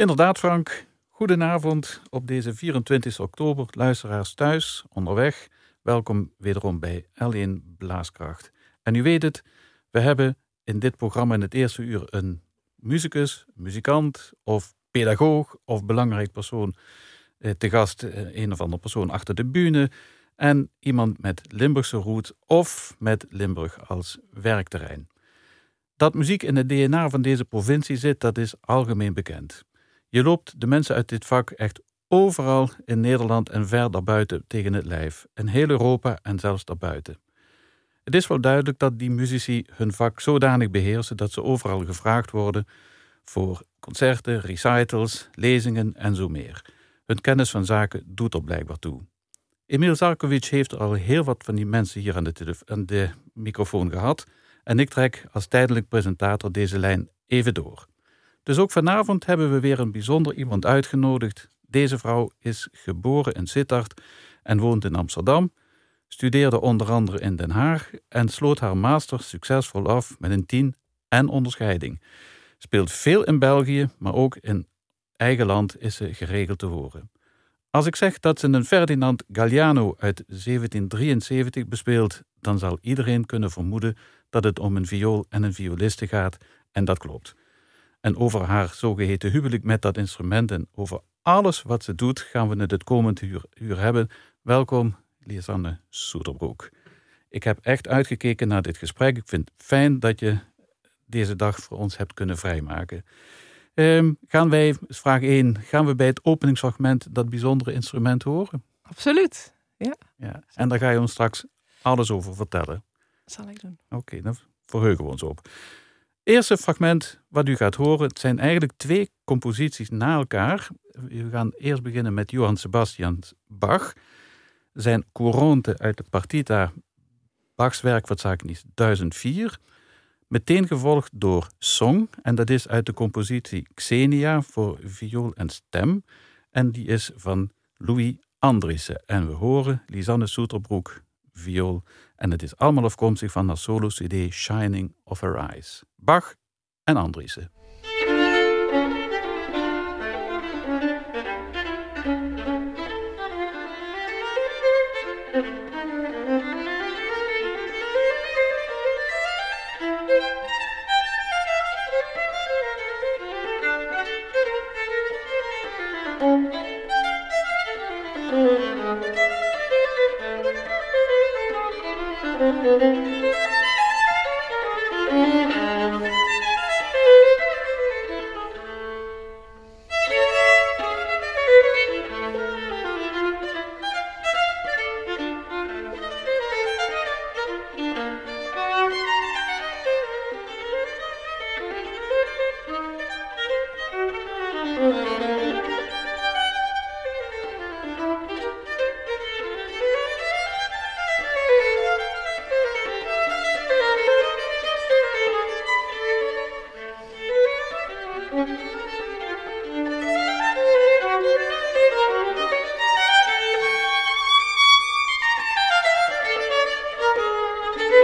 Inderdaad, Frank. Goedenavond op deze 24 oktober, luisteraars thuis, onderweg. Welkom wederom bij L1 Blaaskracht. En u weet het, we hebben in dit programma in het eerste uur een muzikus, muzikant of pedagoog of belangrijk persoon eh, te gast, eh, een of andere persoon achter de bühne en iemand met Limburgse roet of met Limburg als werkterrein. Dat muziek in het DNA van deze provincie zit, dat is algemeen bekend. Je loopt de mensen uit dit vak echt overal in Nederland en ver daarbuiten tegen het lijf. In heel Europa en zelfs daarbuiten. Het is wel duidelijk dat die muzici hun vak zodanig beheersen dat ze overal gevraagd worden voor concerten, recitals, lezingen en zo meer. Hun kennis van zaken doet er blijkbaar toe. Emil Zarkovic heeft al heel wat van die mensen hier aan de, aan de microfoon gehad en ik trek als tijdelijk presentator deze lijn even door. Dus ook vanavond hebben we weer een bijzonder iemand uitgenodigd. Deze vrouw is geboren in Sittard en woont in Amsterdam, studeerde onder andere in Den Haag en sloot haar master succesvol af met een 10 en onderscheiding. Speelt veel in België, maar ook in eigen land is ze geregeld te horen. Als ik zeg dat ze een Ferdinand Galliano uit 1773 bespeelt, dan zal iedereen kunnen vermoeden dat het om een viool en een violiste gaat, en dat klopt. En over haar zogeheten huwelijk met dat instrument en over alles wat ze doet, gaan we het het komend uur, uur hebben. Welkom, Lisanne Soederbroek. Ik heb echt uitgekeken naar dit gesprek. Ik vind het fijn dat je deze dag voor ons hebt kunnen vrijmaken. Um, gaan wij, vraag 1, gaan we bij het openingsfragment dat bijzondere instrument horen? Absoluut, ja. ja. En daar ga je ons straks alles over vertellen. Dat zal ik doen. Oké, dan verheugen we ons op. Eerste fragment wat u gaat horen, het zijn eigenlijk twee composities na elkaar. We gaan eerst beginnen met Johann Sebastian Bach. Zijn Couronte uit de Partita, Bachs werk wat zaken is 1004. Meteen gevolgd door Song, en dat is uit de compositie Xenia voor viool en stem. En die is van Louis Andriessen. En we horen Lisanne Soeterbroek, viool. En het is allemaal afkomstig van haar solo-cd Shining of Her Eyes. Bach en Andriessen.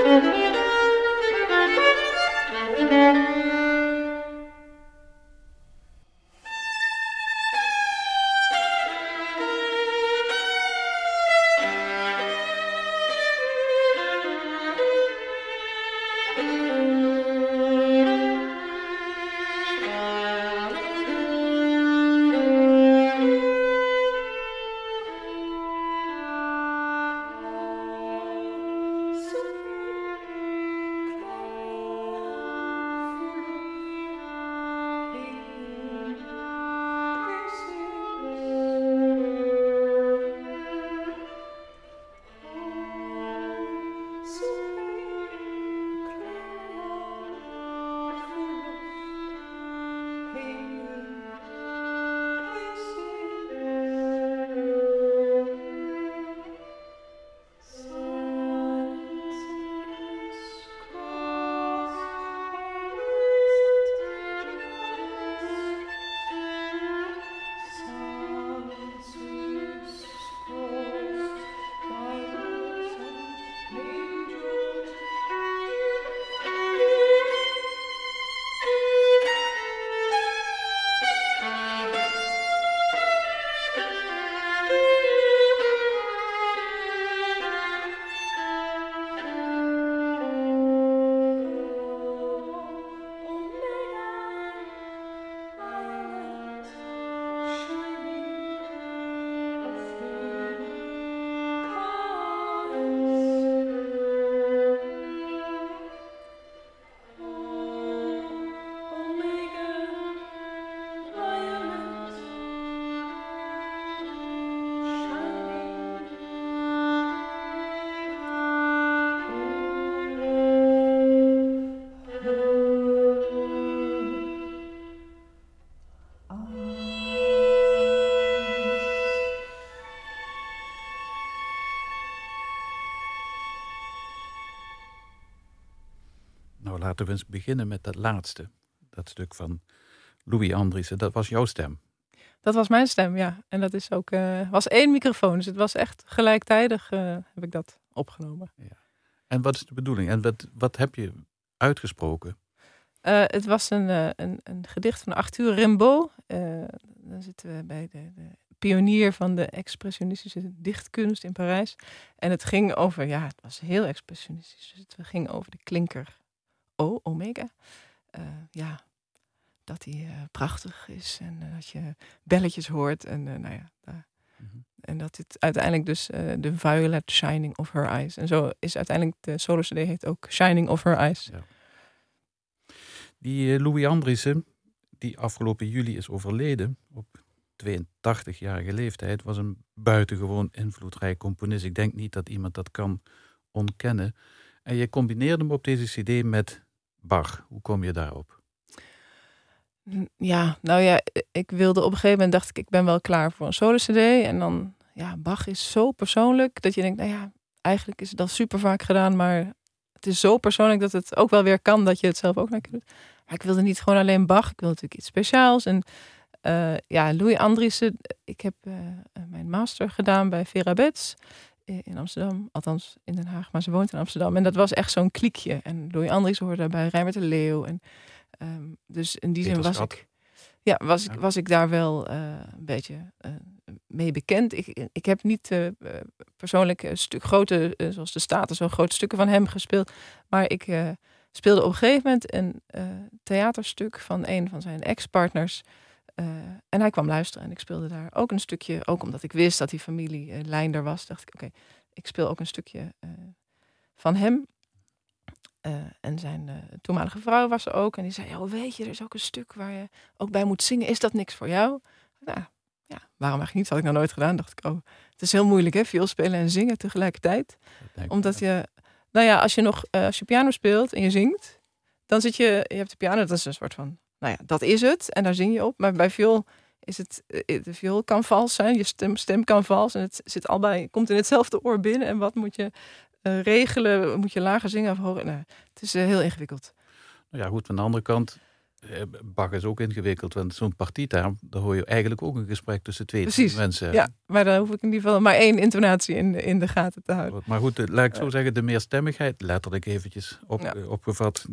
Música laten we eens beginnen met dat laatste. Dat stuk van Louis Andriessen. Dat was jouw stem. Dat was mijn stem, ja. En dat is ook, uh, was één microfoon. Dus het was echt gelijktijdig uh, heb ik dat opgenomen. Ja. En wat is de bedoeling? En wat, wat heb je uitgesproken? Uh, het was een, een, een, gedicht van Arthur Rimbaud. dan zitten we bij de, de, pionier van de expressionistische dichtkunst in Parijs. En het ging over, ja, het was heel expressionistisch. Dus het ging over de klinker O, omega. ja, dat hij uh, prachtig is en uh, dat je belletjes hoort. En, nou ja. Mm -hmm. en dat dit uiteindelijk dus de Violet Shining of Her Eyes. En zo is uiteindelijk de solo CD heet ook Shining of Her Eyes. Ja. Die Louis Andriessen, die afgelopen juli is overleden op 82-jarige leeftijd, was een buitengewoon invloedrijk componist. Ik denk niet dat iemand dat kan ontkennen. En je combineerde hem op deze CD met Bach. Hoe kom je daarop? Ja, nou ja, ik wilde op een gegeven moment dacht ik, ik ben wel klaar voor een solo CD. En dan, ja, Bach is zo persoonlijk dat je denkt, nou ja, eigenlijk is het al super vaak gedaan, maar het is zo persoonlijk dat het ook wel weer kan dat je het zelf ook lekker doet. Maar ik wilde niet gewoon alleen Bach, ik wilde natuurlijk iets speciaals. En uh, ja, Louis Andriessen, ik heb uh, mijn master gedaan bij Vera Bets in Amsterdam, althans in Den Haag, maar ze woont in Amsterdam. En dat was echt zo'n kliekje. En Louis Andriessen hoorde daarbij, Rijmert de Leeuw en Um, dus in die zin was ik, ja, was, Ik, was ik daar wel uh, een beetje uh, mee bekend. Ik, ik heb niet uh, persoonlijk een stuk grote, zoals de Staten, zo grote stukken van hem gespeeld. Maar ik speelde op een gegeven moment een theaterstuk van een van zijn ex-partners. En hij kwam luisteren en ik speelde daar ook een stukje. Ook omdat ik wist dat die familie lijn er was, dacht ik: oké, okay, ik speel ook een stukje van hem. Uh, en zijn uh, toenmalige vrouw was er ook. En die zei, oh weet je, er is ook een stuk waar je ook bij moet zingen. Is dat niks voor jou? Nou, ja, waarom eigenlijk niet? Dat had ik nog nooit gedaan. dacht ik, oh, het is heel moeilijk hè, viool spelen en zingen tegelijkertijd. Omdat je, nou ja, als je nog, uh, als je piano speelt en je zingt, dan zit je, je hebt de piano, dat is een soort van, nou ja, dat is het. En daar zing je op. Maar bij viool is het, de viool kan vals zijn, je stem, stem kan vals. En het zit al bij, komt in hetzelfde oor binnen. En wat moet je uh, regelen? Moet je lager zingen of hoger? Nou, het is uh, heel ingewikkeld. Nou ja, goed. Van de andere kant, eh, Bach is ook ingewikkeld. Want zo'n partita, daar hoor je eigenlijk ook een gesprek tussen twee Precies. mensen. Ja, maar dan hoef ik in ieder geval maar één intonatie in, de, in de gaten te houden. Maar goed, laat ik zo zeggen, de meerstemmigheid, letterlijk eventjes op, ja. opgevat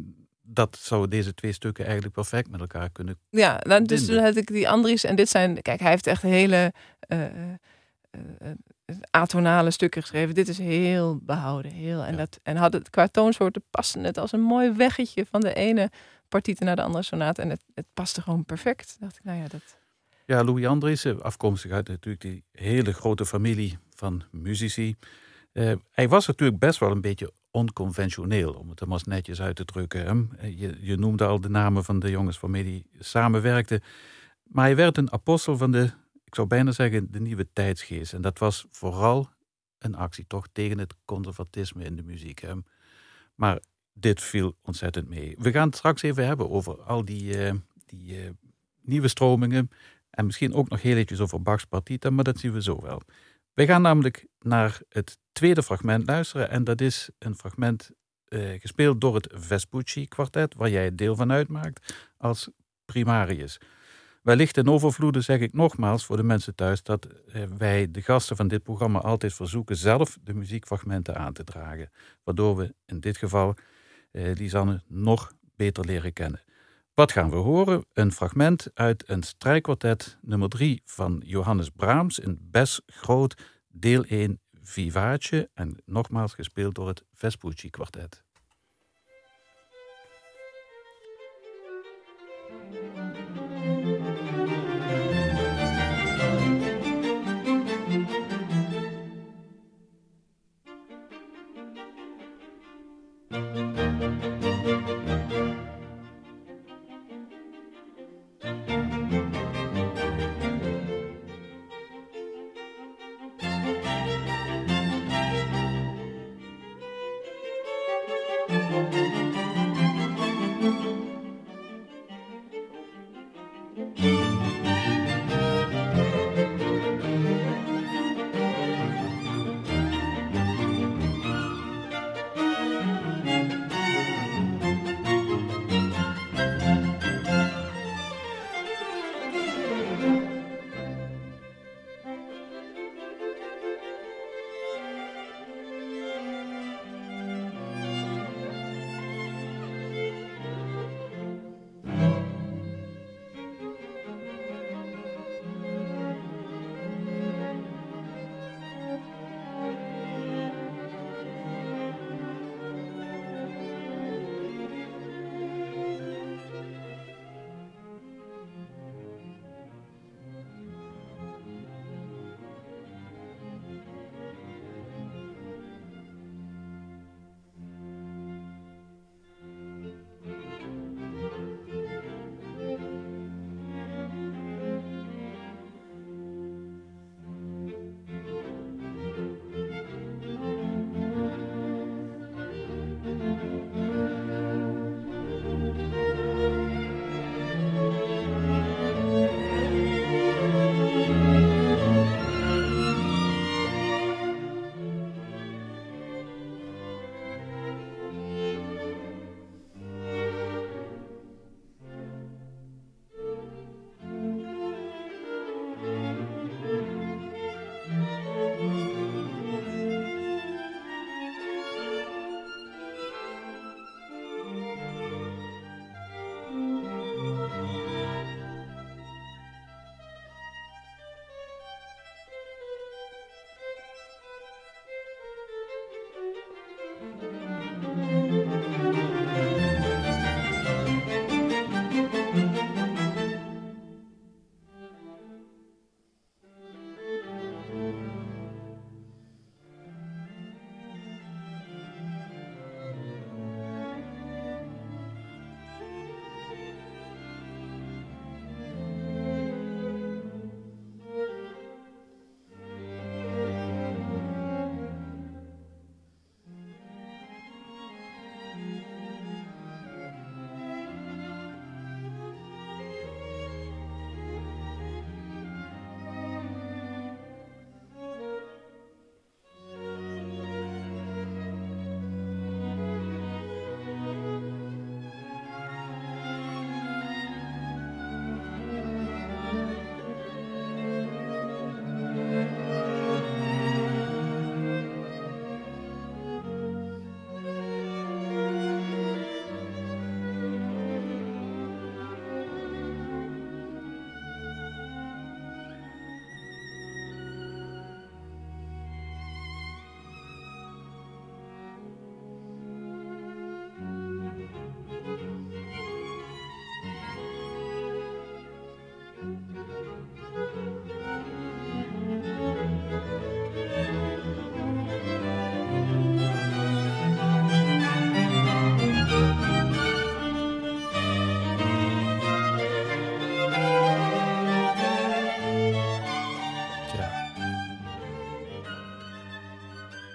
dat zou deze twee stukken eigenlijk perfect met elkaar kunnen. Ja, nou, dus toen had ik die Andries en dit zijn, kijk, hij heeft echt hele uh, uh, atonale stukken geschreven. Dit is heel behouden. Heel, en, ja. dat, en had het qua toonsoorten passen het als een mooi weggetje van de ene partieten naar de andere sonate. En het, het paste gewoon perfect. Dacht ik, nou ja, dat... Ja, Louis Andriessen, afkomstig uit natuurlijk die hele grote familie van muzici. Uh, hij was natuurlijk best wel een beetje onconventioneel, om het er maar netjes uit te drukken. Je, je noemde al de namen van de jongens waarmee hij samenwerkte. Maar hij werd een apostel van de ik zou bijna zeggen, de nieuwe tijdsgeest. En dat was vooral een actie toch tegen het conservatisme in de muziek. Hè. Maar dit viel ontzettend mee. We gaan het straks even hebben over al die, uh, die uh, nieuwe stromingen. En misschien ook nog heel eventjes over Bach's partita, maar dat zien we zo wel. We gaan namelijk naar het tweede fragment luisteren. En dat is een fragment uh, gespeeld door het Vespucci kwartet, waar jij deel van uitmaakt als primarius. Wellicht in overvloede zeg ik nogmaals voor de mensen thuis dat eh, wij de gasten van dit programma altijd verzoeken zelf de muziekfragmenten aan te dragen. Waardoor we in dit geval eh, Lisanne nog beter leren kennen. Wat gaan we horen? Een fragment uit een strijkkwartet nummer 3 van Johannes Brahms in Bes Groot, deel 1 Vivace en nogmaals gespeeld door het Vespucci kwartet.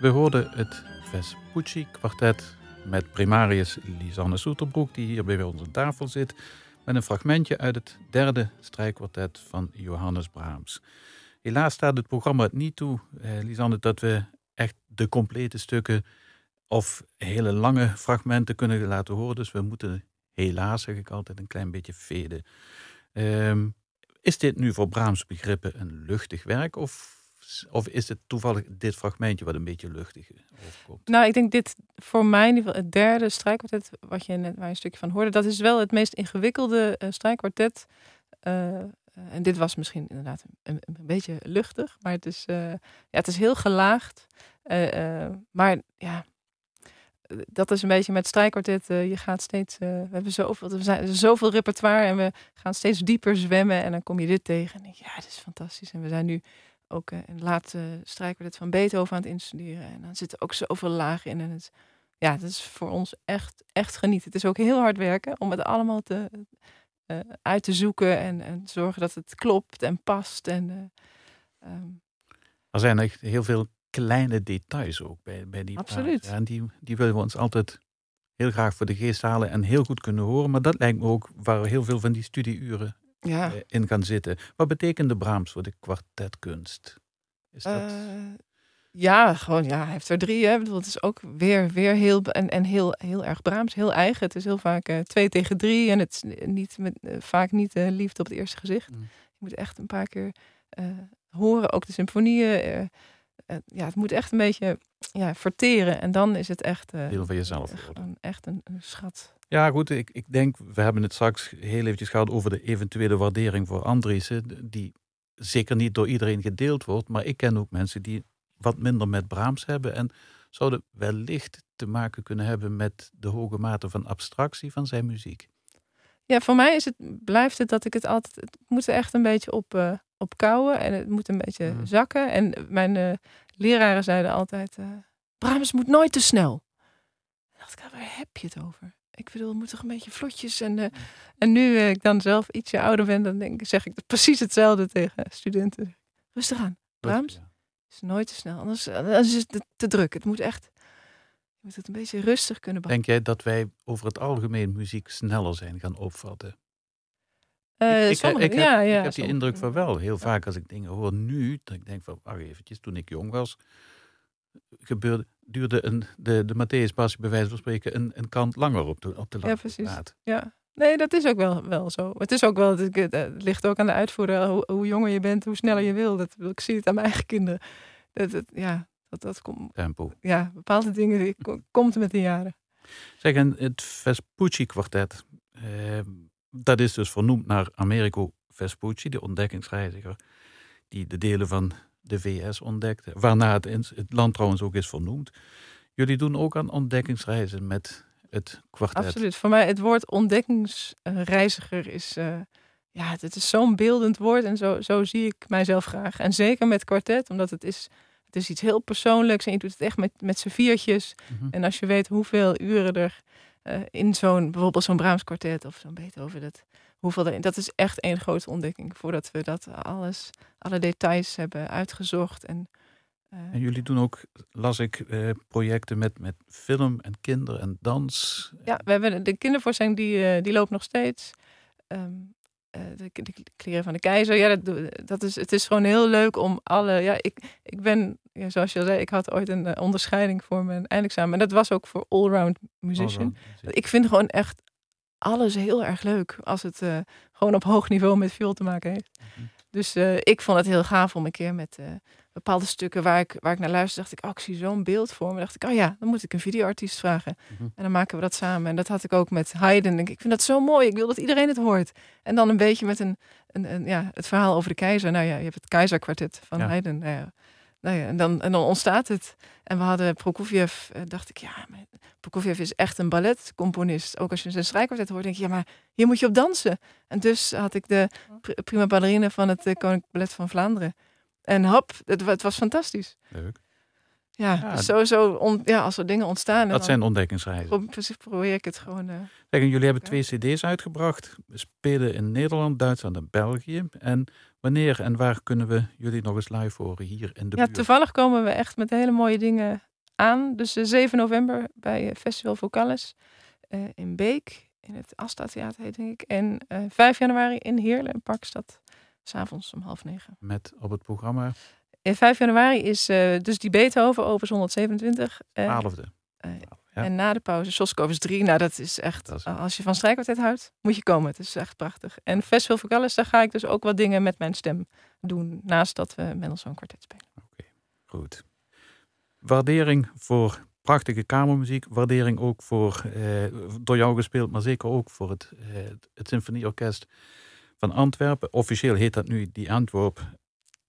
We hoorden het Vespucci kwartet met primarius Lisanne Soeterbroek, die hier bij aan tafel zit, met een fragmentje uit het derde strijkkwartet van Johannes Brahms. Helaas staat het programma het niet toe, eh, Lisanne, dat we echt de complete stukken of hele lange fragmenten kunnen laten horen. Dus we moeten helaas, zeg ik altijd, een klein beetje veden. Um, is dit nu voor Brahms begrippen een luchtig werk of of is het toevallig dit fragmentje wat een beetje luchtig overkomt? Nou, ik denk dit voor mij in ieder geval het derde strijkkwartet, wat je net waar je een stukje van hoorde, dat is wel het meest ingewikkelde uh, strijkkwartet. Uh, en dit was misschien inderdaad een, beetje luchtig, maar het is, ja, het is heel gelaagd. maar ja, dat is een beetje met strijkkwartet. je gaat steeds, we hebben zoveel, we zijn, zoveel repertoire en we gaan steeds dieper zwemmen en dan kom je dit tegen. En denk, ja, dit is fantastisch. En we zijn nu ook uh, in laatste strijkkwartet van Beethoven aan het instuderen. En dan zitten ook zoveel lagen in. En het, ja, dat is voor ons echt, echt genieten. Het is ook heel hard werken om het allemaal te, uh, uit te zoeken en, en zorgen dat het klopt en past. En, uh, um... Er zijn echt heel veel kleine details ook bij, bij die Absoluut. en die, die willen we ons altijd heel graag voor de geest halen en heel goed kunnen horen. Maar dat lijkt me ook waar heel veel van die studieuren ja. Eh, in gaan zitten. Wat betekende Brahms voor de kwartetkunst? Is dat... Uh, ja, gewoon, ja, hij heeft er drie. Hè. bedoel, het is ook weer, weer heel, en, en heel, heel erg Brahms, heel eigen. Het is heel vaak uh, twee tegen drie en het is niet met, uh, vaak niet uh, liefde op het eerste gezicht. Mm. Je moet echt een paar keer horen, ook de symfonieën. ja, het moet echt een beetje ja, verteren en dan is het echt... Deel van jezelf. echt een, een schat. Ja, goed. Ik, ik denk, we hebben het straks heel eventjes gehad over de eventuele waardering voor Andriessen, die zeker niet door iedereen gedeeld wordt. Maar ik ken ook mensen die wat minder met Brahms hebben en zouden wellicht te maken kunnen hebben met de hoge mate van abstractie van zijn muziek. Ja, voor mij is het, blijft het dat ik het altijd, het moet er echt een beetje op, uh, op kouwen en het moet een beetje mm. zakken. En mijn uh, leraren zeiden altijd, uh, Brahms moet nooit te snel. En dacht ik, waar heb je het over? Ik bedoel, het moet toch een beetje vlotjes. En, uh, en nu uh, ik dan zelf ietsje ouder ben, dan denk, zeg ik precies hetzelfde tegen studenten. Rustig aan. Brahms ja. is nooit te snel. Anders, anders is het te druk. Het moet echt, je moet het een beetje rustig kunnen behandelen. Denk jij dat wij over het algemeen muziek sneller zijn gaan opvatten? Uh, ik, ik, ja, heb, ja, ik heb die indruk van wel. Heel vaak als ik dingen hoor nu, dat ik denk van, wacht eventjes, toen ik jong was, gebeurde, duurde een, de, de Matthäus bij wijze van spreken een, een kant langer op de, op de Ja, precies. Ja. Nee, dat is ook wel, wel zo. Het is ook wel, het, het ligt ook aan de uitvoerder. Hoe, hoe, jonger je bent, hoe sneller je wil. Dat, ik zie het aan mijn eigen kinderen. Dat, dat, ja, dat, dat komt. Tempo. Ja, bepaalde dingen die komt met de jaren. Zeg, en het Vespucci kwartet, eh, dat is dus vernoemd naar Americo Vespucci, de ontdekkingsreiziger, die de delen van de VS ontdekte. Waarna het, het land trouwens ook is vernoemd. Jullie doen ook aan ontdekkingsreizen met het kwartet. Absoluut. Voor mij het woord ontdekkingsreiziger is... Uh, ja, het is zo'n beeldend woord en zo, zo zie ik mijzelf graag. En zeker met kwartet, omdat het is, het is iets heel persoonlijks en je doet het echt met, met z'n viertjes. Mhm. En als je weet hoeveel uren er uh, in zo'n, bijvoorbeeld zo'n Brahms kwartet of zo'n Beethoven, dat, hoeveel erin. Dat is echt één grote ontdekking voordat we dat alles, alle details hebben uitgezocht. En, uh... en jullie doen ook, las ik, uh, projecten met, met film en kinderen en dans. Ja, we hebben de kindervoorstelling die, uh, die loopt nog steeds. Um, de, de, kleren van de keizer. Ja, dat, dat is, het is gewoon heel leuk om alle. Ja, ik, ik ben, ja, zoals je al zei, ik had ooit een onderscheiding voor mijn eindexamen. En dat was ook voor allround musician. All ik vind gewoon echt alles heel erg leuk als het uh, gewoon op hoog niveau met veel te maken heeft. Mhm. Dus uh, ik vond het heel gaaf om een keer met uh, bepaalde stukken waar ik, waar ik naar luisterde, dacht ik, oh, ik zie zo'n beeld voor me. dacht ik, oh ja, dan moet ik een videoartiest vragen. Mhm. En dan maken we dat samen. En dat had ik ook met Haydn. Denk ik, ik vind dat zo mooi. Ik wil dat iedereen het hoort. En dan een beetje met een, een, een ja, het verhaal over de keizer. Nou ja, je hebt het keizerkwartet van ja. Haydn. Nou ja, nou ja, en, dan, en dan ontstaat het. En we hadden Prokofjev, dacht ik, ja, Prokofjev is echt een balletcomponist. Ook als je zijn strijkkwartet hoort, denk je, ja, maar hier moet je op dansen. En dus had ik de prima ballerine van het uh, Koninklijk Ballet van Vlaanderen. En hop, het, het was fantastisch. Leuk. Ja, ja dus sowieso, on, ja, als er dingen ontstaan. Dat zijn ontdekkingsreizen. Precies, probeer ik het gewoon. Uh, jullie hebben twee cd's uitgebracht. We spelen in Nederland, Duitsland en België. En wanneer en waar kunnen we jullie nog eens live horen hier in de ja, toevallig komen we echt met hele mooie dingen aan. Dus 7 november bij Festival Vocales in Beek. In het Asta Theater heet denk ik. En 5 januari in Heerlen, Parkstad. S'avonds om half negen. Met op het programma? In 5 januari is dus die Beethoven, Opus 127. 12e. En na de pauze Soskovers 3. Nou, dat is echt, als je van strijkkwartet houdt, moet je komen. Het is echt prachtig. En Festival Vocalis, daar ga ik dus ook wat dingen met mijn stem doen. Naast dat we Mendelssohn kwartet spelen. Oké, goed. Waardering voor prachtige kamermuziek. Waardering ook voor, eh, door jou gespeeld, maar zeker ook voor het, eh, het Symfonieorkest van Antwerpen. Officieel heet dat nu die Antwerp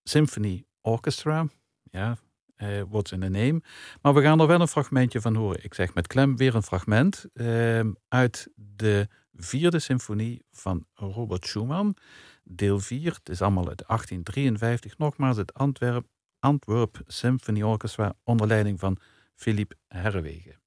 Symphony Orchestra. Ja, uh, what's in the name. Maar we gaan er wel een fragmentje van horen. Ik zeg met klem weer een fragment uh, uit de vierde symfonie van Robert Schumann. Deel 4, het is allemaal uit 1853. Nogmaals het Antwerp, Antwerp Symphony Orchestra onder leiding van Philippe Herwegen.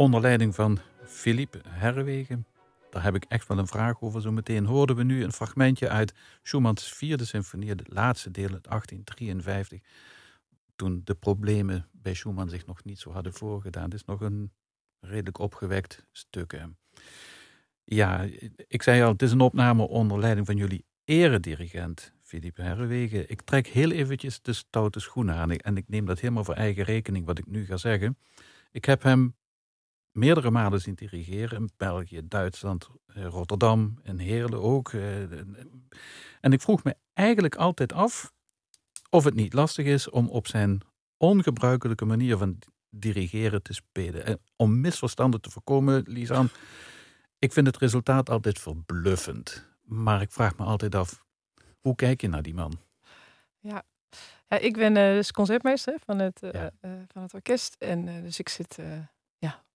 Onder leiding van Philippe Herwegen. Daar heb ik echt wel een vraag over. Zo meteen hoorden we nu een fragmentje uit Schumanns vierde symfonie, het laatste deel, het 1853. Toen de problemen bij Schumann zich nog niet zo hadden voorgedaan. Het is nog een redelijk opgewekt stuk. Ja, ik zei al, het is een opname onder leiding van jullie eredirigent, Philippe Herwegen. Ik trek heel eventjes de stoute schoenen aan en ik neem dat helemaal voor eigen rekening wat ik nu ga zeggen. Ik heb hem meerdere malen zien dirigeren in België, Duitsland, eh, Rotterdam en Heerlen ook. eh, En ik vroeg me eigenlijk altijd af of het niet lastig is om op zijn ongebruikelijke manier van dirigeren te spelen. En om misverstanden te voorkomen, Lisan, ik vind het resultaat altijd verbluffend. Maar ik vraag me altijd af, hoe kijk je naar die man? Ja, ik ben eh, dus concertmeester van het, Ja. van het orkest. En dus ik zit ja,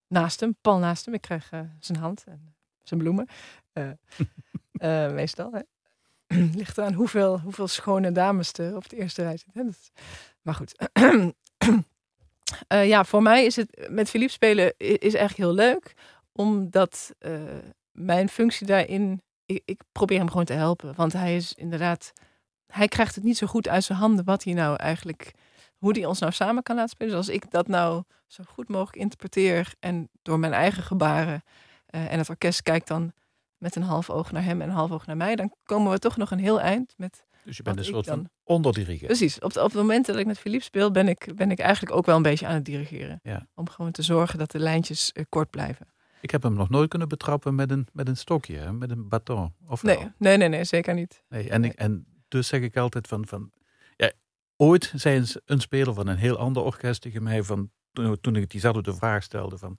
naast hem, pal naast hem. Ik krijg eh, zijn hand en zijn bloemen. Eh, eh, meestal. Hè. Ligt eraan hoeveel, hoeveel schone dames er op de eerste rij zitten. is- maar goed. Ja, voor mij is het met Philippe spelen i- is eigenlijk heel leuk. Omdat mijn functie daarin... Ik, ik probeer hem gewoon te helpen. Want hij is inderdaad hij krijgt het niet zo goed uit zijn handen wat hij nou eigenlijk, hoe hij ons nou samen kan laten spelen. Dus als ik dat nou zo goed mogelijk interpreteer en door mijn eigen gebaren eh, en het orkest kijkt dan met een half oog naar hem en een half oog naar mij, dan komen we toch nog een heel eind met. Dus je bent een soort van dan- onderdirigent. Precies, op, de, op het moment dat ik met Philippe speel, ben ik, ben ik eigenlijk ook wel een beetje aan het dirigeren. Ja. Om gewoon te zorgen dat de lijntjes eh, kort blijven. Ik heb hem nog nooit kunnen betrappen met een, met een stokje, hè, met een baton. Of? Nee, nee, nee, nee, zeker niet. Nee, en, Nee. Ik, en dus zeg ik altijd van, van ooit zei een, een speler van een heel ander orkest tegen mij van, toen, ik diezelfde vraag stelde van,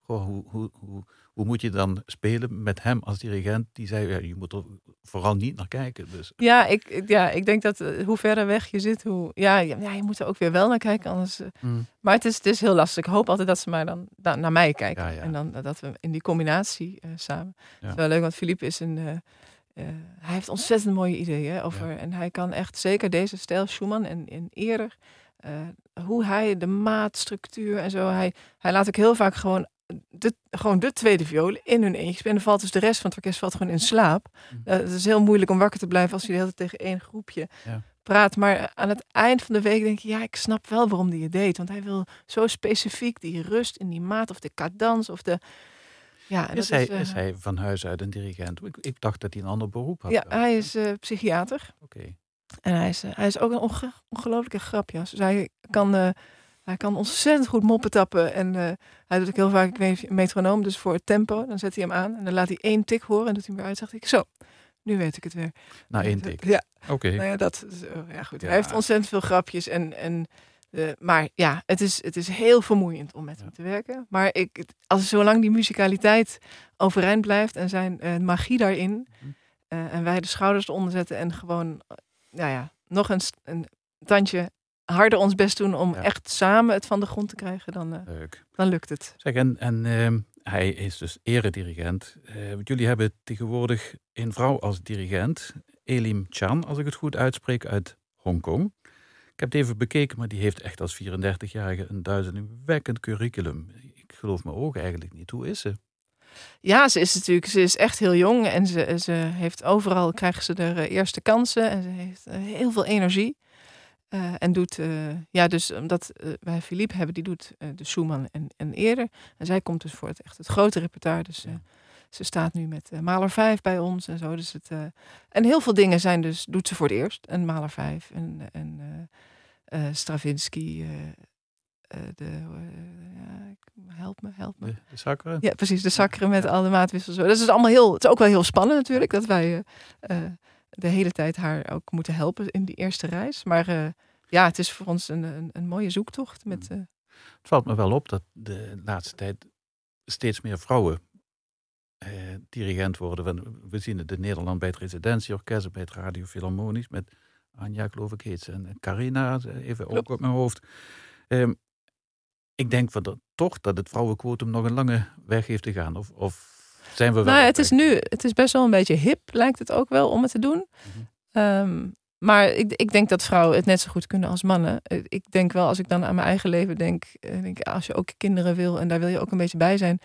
goh, hoe, hoe, hoe, hoe moet je dan spelen met hem als dirigent? Die zei, ja, je moet er vooral niet naar kijken. Dus Ja, ik, ja, ik denk dat eh, hoe verder weg je zit, hoe. Ja, ja, je moet er ook weer wel naar kijken. Anders, eh, Maar het is, het is heel lastig. Ik hoop altijd dat ze maar dan da- naar mij kijken. Ja, ja. En dan eh, dat we in die combinatie samen. Het is wel leuk, want Philippe is een. Eh, hij heeft ontzettend mooie ideeën over. En hij kan echt zeker deze stijl, Schumann en, en eerder. eh, hoe hij de maatstructuur en zo. Hij, hij laat ook heel vaak gewoon de, gewoon de tweede viool in hun eentje spelen. En dan valt dus de rest van het orkest valt gewoon in slaap. Eh, het is heel moeilijk om wakker te blijven als je de hele tijd tegen één groepje Ja. praat. Maar aan het eind van de week denk je, ja, ik snap wel waarom hij het deed. Want hij wil zo specifiek die rust in die maat of de cadans of de... Ja, en is, dat hij, eh, is hij van huis uit een dirigent? Ik, ik dacht dat hij een ander beroep had. Ja, wel. hij is eh, psychiater. Oké. En hij is, eh, hij is ook een onge ongelofelijke grapjas. Dus hij kan, eh, hij kan ontzettend goed moppen tappen. En eh, hij doet ook heel vaak, ik weet metronoom, dus voor het tempo. Dan zet hij hem aan en dan laat hij één tik horen en doet hij hem weer uit. Zegt ik, zo, nu weet ik het weer. Na één tik. Ja, Oké. nou ja, dat eh, ja goed. Ja. Hij heeft ontzettend veel grapjes en, en eh, maar ja, het is, het is heel vermoeiend om met Ja. hem te werken. Maar ik, als zolang die musicaliteit overeind blijft en zijn eh, magie daarin, Mhm. eh, en wij de schouders eronder zetten en gewoon, nou ja, nog een, een tandje harder ons best doen om Ja. echt samen het van de grond te krijgen, dan, Leuk. dan lukt het. Zeg, en, en ehm, hij is dus eredirigent. Want jullie hebben tegenwoordig een vrouw als dirigent, Elim Chan, als ik het goed uitspreek, uit Hongkong. Ik heb het even bekeken, maar die heeft echt als 34-jarige een duizendwekkend curriculum. Ik geloof mijn ogen eigenlijk niet. Hoe is ze? Ja, ze is natuurlijk, ze is echt heel jong en ze, ze heeft overal, krijgen ze de eerste kansen en ze heeft eh, heel veel energie. Eh, en doet, eh, ja, dus omdat eh, wij Philippe hebben, die doet eh, de Schumann en, en eerder. En zij komt dus voor het echt het grote repertoire. Dus eh, Ja. Ze staat nu met eh, Maler 5 bij ons en zo. Dus het, eh, en heel veel dingen zijn dus, doet ze voor het eerst. En Maler 5 en, en eh, Stravinsky. de, help me, help me. De, de zakkeren? Ja, precies. De zakkeren met alle maatwissels. Dat is allemaal heel. Het is ook wel heel spannend natuurlijk dat wij de hele tijd haar ook moeten helpen in die eerste reis. Maar ja, het is voor ons een, een, een mooie zoektocht. Met, eh, Het valt me wel op dat de laatste tijd steeds meer vrouwen eh, dirigent worden. Want We zien het in Nederland bij het residentieorkest, bij het Radio Philharmonisch, met Anja, geloof ik, heet ze. En Carina, even ook op mijn hoofd. Ehm, ik denk van dat, toch dat het vrouwenquotum nog een lange weg heeft te gaan. Of, of zijn we wel nou, het is nu, het is best wel een beetje hip, lijkt het ook wel om het te doen. Mhm. Ehm, maar ik, ik denk dat vrouwen het net zo goed kunnen als mannen. Ik denk wel, als ik dan aan mijn eigen leven denk, eh, denk als je ook kinderen wil en daar wil je ook een beetje bij zijn,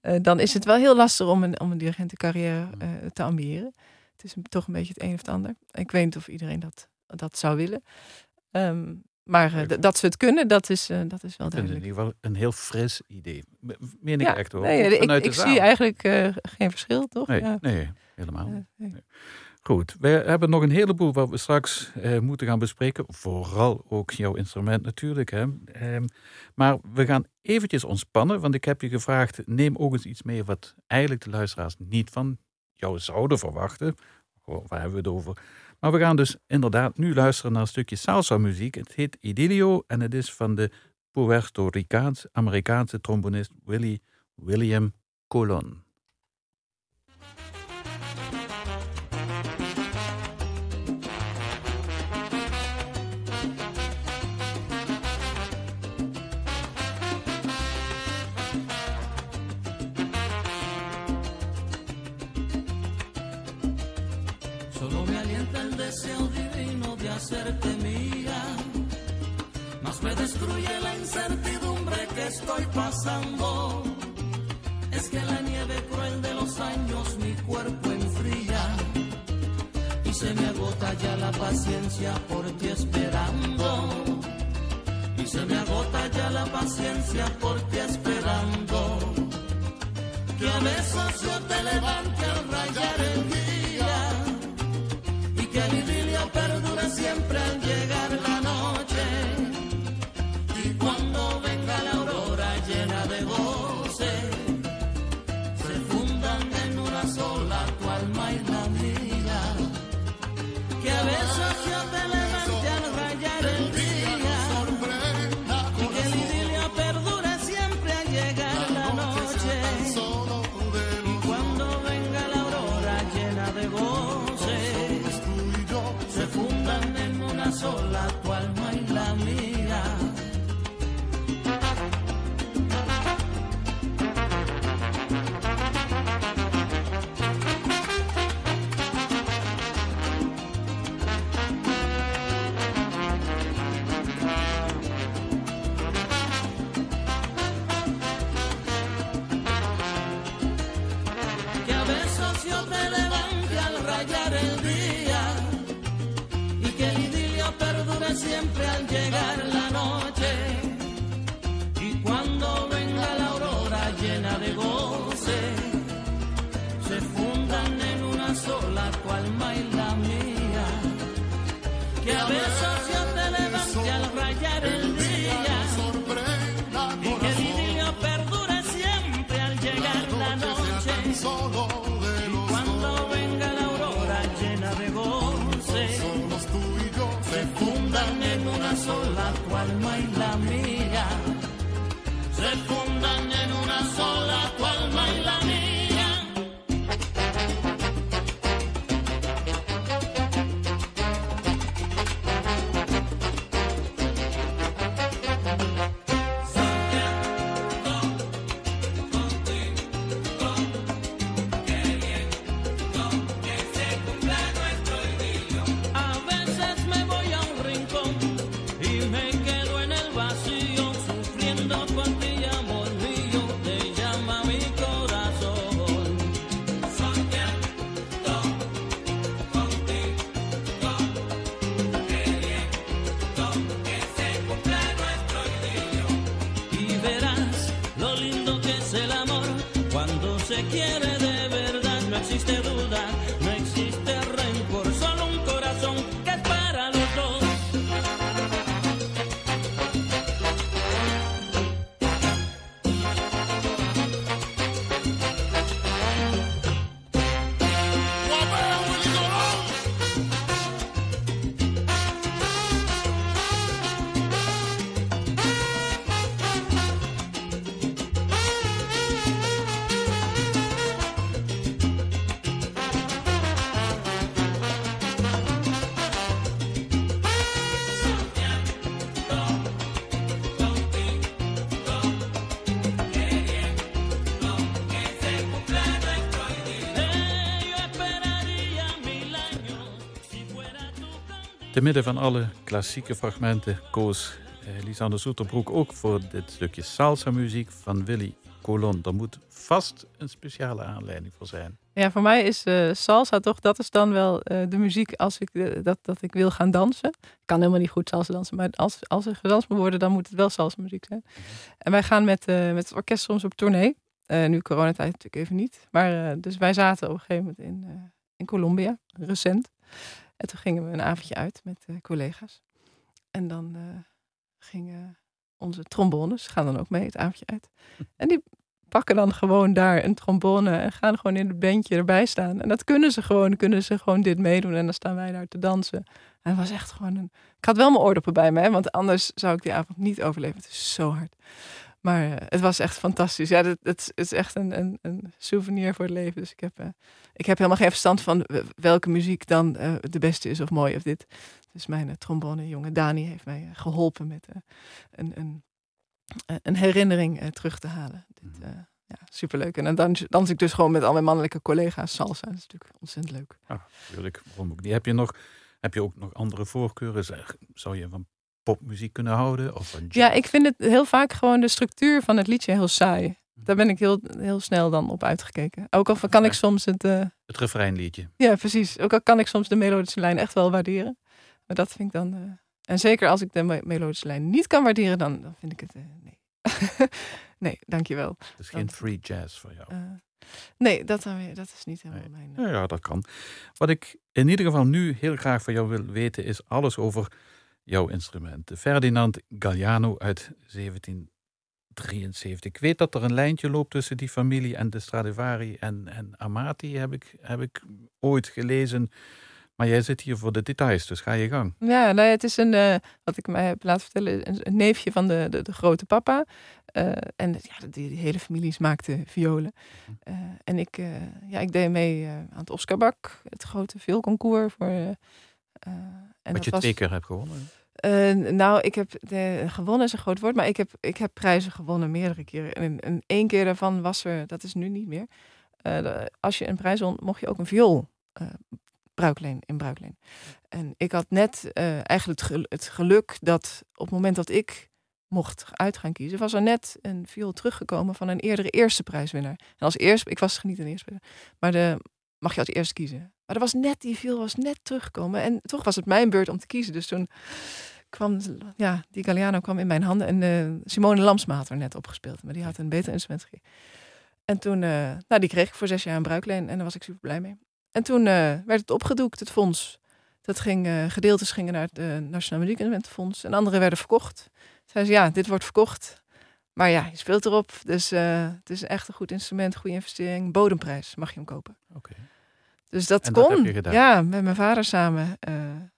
eh, dan is het wel heel lastig om een, om een dirigentencarrière eh, te ambiëren. Het is toch een beetje het een of het ander. Ik weet niet of iedereen dat, dat zou willen. Ehm, maar dat ze het kunnen, dat is, dat is wel Ik vind het in duidelijk. ieder geval een heel fris idee. Me- Meen ik Ja, echt hoor. Nee, ik, zie eigenlijk geen verschil, toch? Nee, Ja. nee helemaal. Nee. Goed, we hebben nog een heleboel wat we straks eh, moeten gaan bespreken. Vooral ook jouw instrument natuurlijk. Hè. Ehm, maar we gaan eventjes ontspannen, want ik heb je gevraagd... neem ook eens iets mee wat eigenlijk de luisteraars niet van jou zouden verwachten. Waar hebben we het over? Maar we gaan dus inderdaad nu luisteren naar een stukje salsa muziek. Het heet Idilio en het is van de Puerto Ricaans-Amerikaanse trombonist Willie William Colon. Estoy pasando. Es que la nieve cruel de los años mi cuerpo enfría y se me agota ya la paciencia por ti esperando. Y se me agota ya la paciencia por ti esperando. Que a veces yo te levante al rayar siempre al llegar cual mar. Midden van alle klassieke fragmenten koos eh, Lisanne Soeterbroek ook voor dit stukje salsa-muziek van Willy Colon. Er moet vast een speciale aanleiding voor zijn. Ja, voor mij is uh, salsa toch, dat is dan wel uh, de muziek als ik, uh, dat, dat ik wil gaan dansen. Ik kan helemaal niet goed salsa dansen, maar als, als er gedanst moet worden, dan moet het wel salsa muziek zijn. En wij gaan met, met het orkest soms op tournee. nu coronatijd natuurlijk even niet. Maar dus wij zaten op een gegeven moment in, in Colombia, recent. En toen gingen we een avondje uit met collega's. En dan gingen onze trombones, gaan dan ook mee het avondje uit. En die pakken dan gewoon daar een trombone en gaan gewoon in het bandje erbij staan. En dat kunnen ze gewoon, kunnen ze gewoon dit meedoen en dan staan wij daar te dansen. En het was echt gewoon een... Ik had wel mijn oordoppen bij me, hè, want anders zou ik die avond niet overleven. Het is zo hard. Maar uh, het was echt fantastisch. Ja, het, het, is echt een, een, een, souvenir voor het leven. Dus ik heb, uh, ik heb helemaal geen verstand van welke muziek dan uh, de beste is of mooi of dit. Dus mijn trombone jongen Dani heeft mij geholpen met een, een, een herinnering terug te halen. Dit, ja, superleuk. En dan dans, dans ik dus gewoon met al mijn mannelijke collega's salsa. Dat is natuurlijk ontzettend leuk. Ja, natuurlijk. Waarom ook niet? Heb je, nog, heb je ook nog andere voorkeuren? Zou je van popmuziek kunnen houden? Of ja, ik vind het heel vaak gewoon de structuur van het liedje heel saai. Daar ben ik heel, heel snel dan op uitgekeken. Ook al kan ik soms het... Uh... Het refreinliedje. Ja, precies. Ook al kan ik soms de melodische lijn echt wel waarderen. Maar dat vind ik dan... Uh... En zeker als ik de me melodische lijn niet kan waarderen, dan, dan vind ik het... Uh, nee. nee, dankjewel. Het is geen free jazz voor jou. nee, dat, dat is niet helemaal nee. mijn... Ja, ja, dat kan. Wat ik in ieder geval nu heel graag van jou wil weten, is alles over jouw instrumenten. Ferdinand Galliano uit 1773. Ik weet dat er een lijntje loopt tussen die familie en de Stradivari en, en Amati, heb ik, heb ik ooit gelezen. Maar jij zit hier voor de details, dus ga je gang. Ja, nou, het is een, uh, wat ik mij heb laten vertellen, een, een neefje van de, de, de grote papa. Uh, en ja, die, die, hele familie maakte violen. Uh, en ik, ja, ik deed mee aan het Oscarbak, het grote vioolconcours voor en Wat je was, twee keer hebt gewonnen? Uh, nou, ik heb de, gewonnen is een groot woord, maar ik heb, ik heb prijzen gewonnen meerdere keren. En, één keer daarvan was er, dat is nu niet meer. De, als je een prijs won, mocht je ook een viool uh, bruikleen, in bruikleen. En ik had net eigenlijk het, gel het geluk dat op het moment dat ik mocht uit gaan kiezen, was er net een viool teruggekomen van een eerdere eerste prijswinnaar. En als eerste, ik was niet een eerste, maar de mag je als eerste kiezen. Maar er was net, die viel was net teruggekomen. En toch was het mijn beurt om te kiezen. Dus toen kwam, ja, die Galliano kwam in mijn handen. En uh, Simone Lamsma had er net opgespeeld. Maar die had een beter instrument gegeven. En toen, uh, nou, die kreeg ik voor zes jaar een bruikleen. En daar was ik super blij mee. En toen uh, werd het opgedoekt, het fonds. Dat ging, gedeeltes gingen naar het Nationaal Muziekinstrumentenfonds. En andere werden verkocht. Zei ze, ja, dit wordt verkocht. Maar ja, je speelt erop. Dus het is echt een goed instrument, goede investering. Bodemprijs mag je hem kopen. Oké. Okay. Dus dat en kon. Dat ja, met mijn vader samen uh,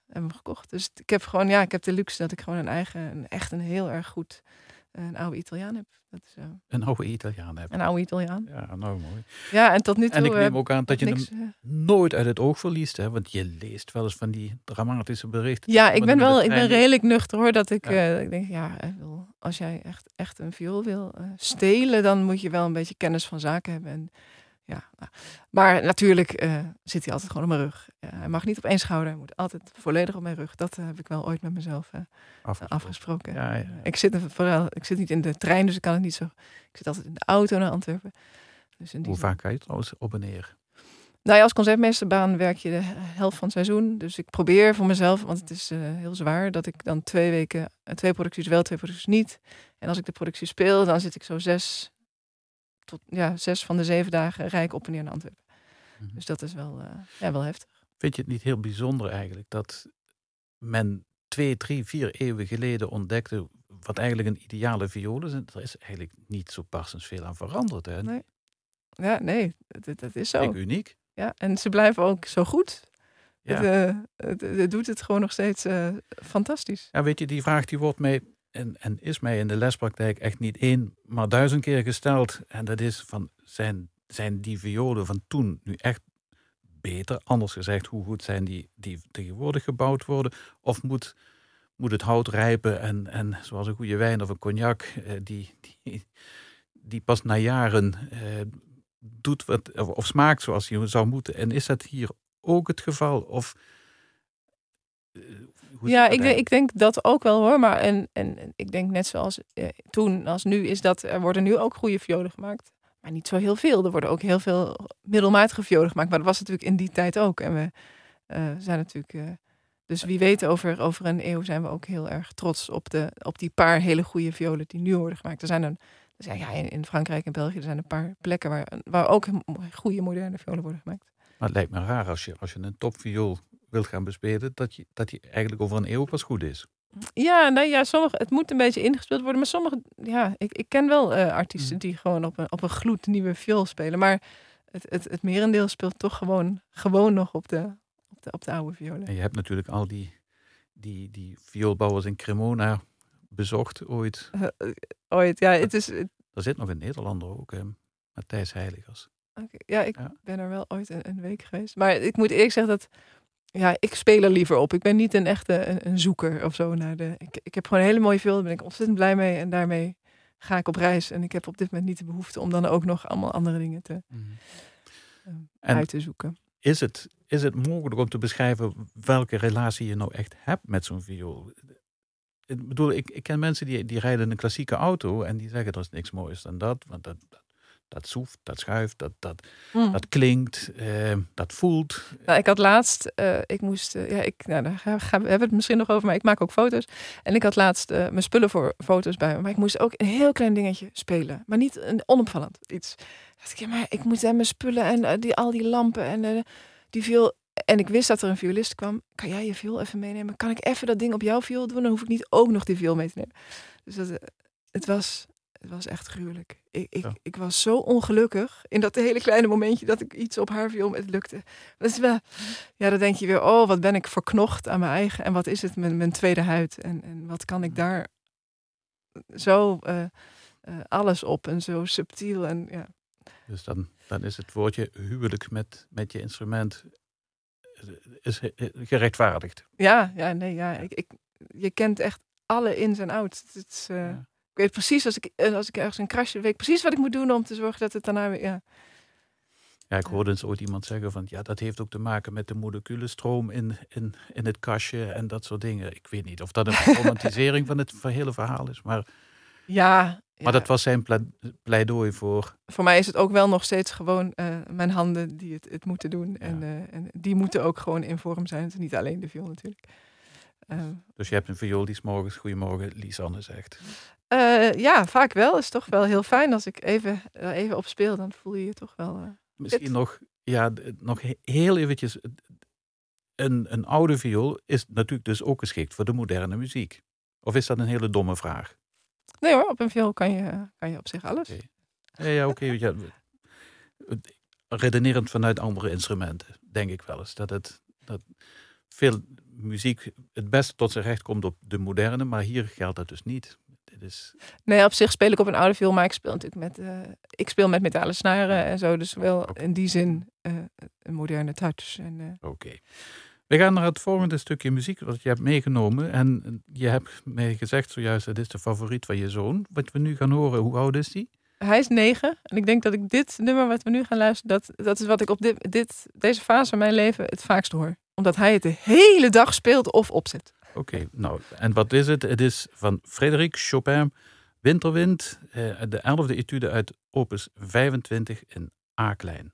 hebben we gekocht. Dus ik heb gewoon, ja, ik heb de luxe dat ik gewoon een eigen, een, echt een heel erg goed, uh, een oude Italiaan heb. Dat is, uh, een oude Italiaan heb. Een oude Italiaan. Ja, nou mooi. Ja, en tot nu toe. En ik neem ook aan dat je niks, hem nooit uit het oog verliest, hè? Want je leest wel eens van die dramatische berichten. Ja, ik ben wel, ik ben redelijk nuchter hoor. Dat ik, ja. ik denk, ja, als jij echt, echt een viool wil stelen, dan moet je wel een beetje kennis van zaken hebben. En, ja, nou. maar natuurlijk uh, zit hij altijd gewoon op mijn rug. Hij mag niet op één schouder, hij moet altijd volledig op mijn rug. Dat uh, heb ik wel ooit met mezelf uh, afgesproken. afgesproken. Ja, ja. Ik, zit vooral, ik zit niet in de trein, dus ik kan het niet zo. Ik zit altijd in de auto naar Antwerpen. Dus Hoe vaak ga je trouwens op en neer? Nou ja, als concertmeesterbaan werk je de helft van het seizoen. Dus ik probeer voor mezelf, want het is heel zwaar, dat ik dan twee weken, twee producties wel, twee producties niet. En als ik de productie speel, dan zit ik zo zes, tot ja, zes van de zeven dagen rijk op en neer naar Antwerpen. Mm -hmm. Dus dat is wel, uh, ja, wel heftig. Vind je het niet heel bijzonder eigenlijk dat men twee, drie, vier eeuwen geleden ontdekte wat eigenlijk een ideale viool is? En er is eigenlijk niet zo parsens veel aan veranderd. Hè? Nee. Ja, nee, dat, dat is zo. Ik uniek. Ja, en ze blijven ook zo goed. Ja. Het, uh, het, het, doet het gewoon nog steeds uh, fantastisch. Ja, weet je, die vraag die wordt mij en, en is mij in de lespraktijk echt niet één, maar duizend keer gesteld. En dat is van, zijn, zijn die violen van toen nu echt beter? Anders gezegd, hoe goed zijn die die tegenwoordig gebouwd worden? Of moet, moet het hout rijpen en, en zoals een goede wijn of een cognac, eh, die, die, die pas na jaren eh, doet wat, of, of smaakt zoals hij zou moeten? En is dat hier ook het geval? Of hoe ja, ik, denk- ik denk dat ook wel hoor. Maar en, en ik denk net zoals eh, toen als nu is dat er worden nu ook goede violen gemaakt. Maar niet zo heel veel. Er worden ook heel veel middelmatige violen gemaakt. Maar dat was natuurlijk in die tijd ook. En we eh, zijn natuurlijk. eh, dus wie weet, over, over een eeuw zijn we ook heel erg trots op, de, op die paar hele goede violen die nu worden gemaakt. Er zijn een, er zijn, ja, in, in Frankrijk en België er zijn een paar plekken waar, waar ook goede moderne violen worden gemaakt. Maar het lijkt me raar als je, als je een topviool wilt gaan bespelen, dat je, dat je eigenlijk over een eeuw pas goed is. Ja, nee, ja, sommige, het moet een beetje ingespeeld worden. Maar sommige, ja, ik, ik ken wel eh, artiesten Mm. die gewoon op een, op een gloednieuwe viool spelen. Maar het, het, het merendeel speelt toch gewoon, gewoon nog op de, op de, op de oude violen. En je hebt natuurlijk al die, die, die vioolbouwers in Cremona bezocht ooit. Eh, eh, ooit, ja, het is, het- Er zit nog een Nederlander ook, hè, Matthijs Heiligers. ja, ik Ja. ben er wel ooit een, een week geweest. Maar ik moet eerlijk zeggen dat, ja, ik speel er liever op. Ik ben niet een echte een, een zoeker of zo naar de. Ik, ik heb gewoon een hele mooie viool, daar ben ik ontzettend blij mee. En daarmee ga ik op reis. En ik heb op dit moment niet de behoefte om dan ook nog allemaal andere dingen te, En uit te zoeken. is het, is het mogelijk om te beschrijven welke relatie je nou echt hebt met zo'n viool? Ik bedoel, ik, ik ken mensen die, die rijden een klassieke auto en die zeggen er is niks moois dan dat. Want dat, dat, dat soeft, dat schuift, dat, dat, Mm. dat klinkt, eh, dat voelt. Nou, ik had laatst, eh, ik moest, eh, ja, ik, nou, daar gaan, gaan we hebben het misschien nog over, maar ik maak ook foto's. En ik had laatst eh, mijn spullen voor foto's bij me, maar ik moest ook een heel klein dingetje spelen, maar niet een onopvallend iets. Dacht ik, ja, maar ik moet mijn spullen en die, al die lampen en die viel. En ik wist dat er een violist kwam. Kan jij je viool even meenemen? Kan ik even dat ding op jouw viool doen? Dan hoef ik niet ook nog die viool mee te nemen. Dus dat, het was, het was echt gruwelijk. Ik, ik, Ja. ik was zo ongelukkig in dat hele kleine momentje dat ik iets op haar viel. Het lukte. Dat is wel, ja, dan denk je weer, oh, wat ben ik verknocht aan mijn eigen. En wat is het, mijn, mijn tweede huid. En, en wat kan ik daar zo eh, eh, alles op en zo subtiel. En ja, Dus dan, dan is het woordje huwelijk met, met je instrument eh, is gerechtvaardigd. ja, ja nee, ja. Ik, ik, je kent echt alle ins en outs. Het is, Ja. Ik weet precies, als ik, eh, als ik ergens een krasje, weet ik precies wat ik moet doen om te zorgen dat het daarna weer, ja. Ja, ik hoorde eens ooit iemand zeggen van ja, dat heeft ook te maken met de moleculenstroom in, in, in het kastje en dat soort dingen. Ik weet niet of dat een romantisering van het hele verhaal is, maar, Ja, maar ja. dat was zijn ple- pleidooi voor. voor mij is het ook wel nog steeds gewoon eh, mijn handen die het, het moeten doen. En, eh, en die moeten ook gewoon in vorm zijn. Het is niet alleen de viool natuurlijk. Ehm, Dus je hebt een viool die 's morgens goedemorgen Lisanne zegt. Eh, ja, vaak wel. Is toch wel heel fijn als ik even, er even op speel. Dan voel je je toch wel. eh, Misschien nog, ja, nog he- heel eventjes. Een, een oude viool is natuurlijk dus ook geschikt voor de moderne muziek. Of is dat een hele domme vraag? Nee hoor, op een viool kan je, kan je op zich alles. Ja, ja oké. ja, redenerend vanuit andere instrumenten, denk ik wel eens. Dat, het, dat veel muziek het beste tot zijn recht komt op de moderne, maar hier geldt dat dus niet. Dit is, Nee, op zich speel ik op een oude viool, maar ik speel natuurlijk met, eh, ik speel met metalen snaren en zo. Dus wel in die zin eh, een moderne touch. Eh, Oké. We gaan naar het volgende stukje muziek wat je hebt meegenomen. En je hebt mij gezegd zojuist, dat is de favoriet van je zoon. Wat we nu gaan horen, hoe oud is die? hij is negen en ik denk dat ik dit nummer wat we nu gaan luisteren, dat, dat is wat ik op dit, dit, deze fase van mijn leven het vaakst hoor. Omdat hij het de hele dag speelt of opzet. Oké, nou, en wat is het? Het is van Frédéric Chopin, Winterwind, eh, de elfde etude uit opus 25 in A-klein.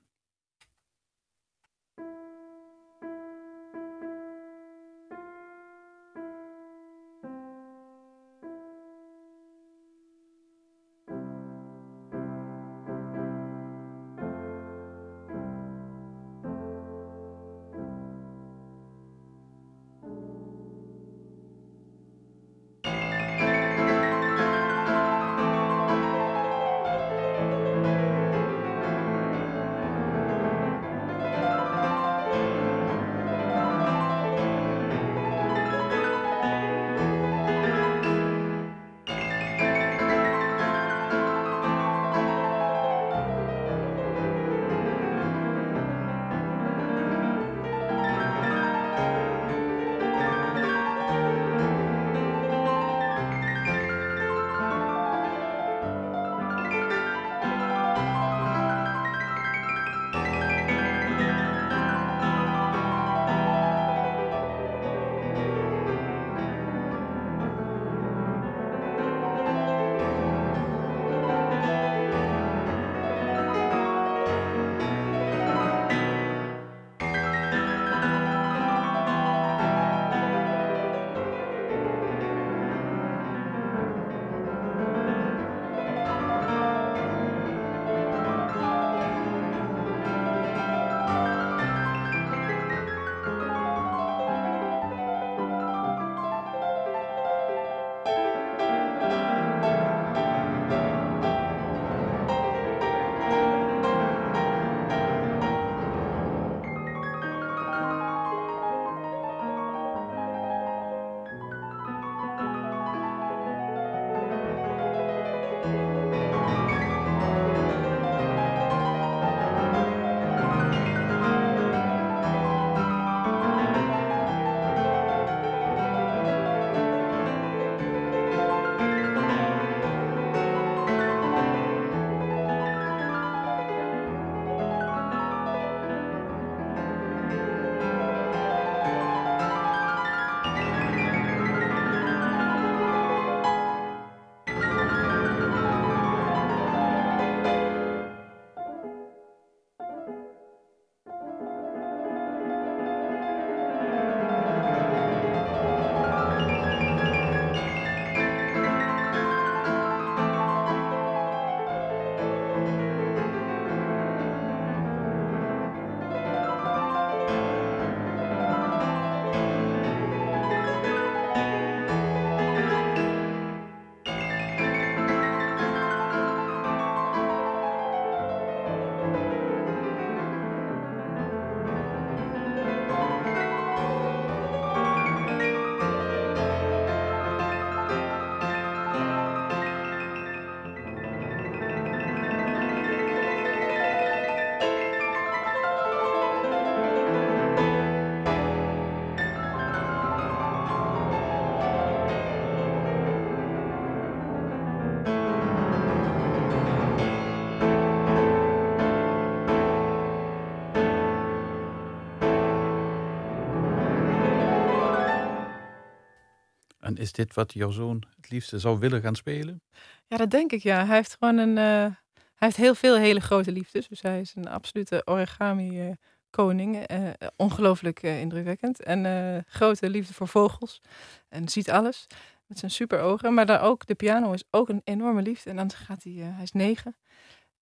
Is dit wat jouw zoon het liefste zou willen gaan spelen? Ja, dat denk ik, ja. Hij heeft gewoon een... eh, hij heeft heel veel hele grote liefdes. Dus hij is een absolute origami-koning. eh ongelooflijk eh, indrukwekkend. En grote liefde voor vogels. En ziet alles met zijn super ogen. Maar daar ook, de piano is ook een enorme liefde. En dan gaat hij... hij is negen.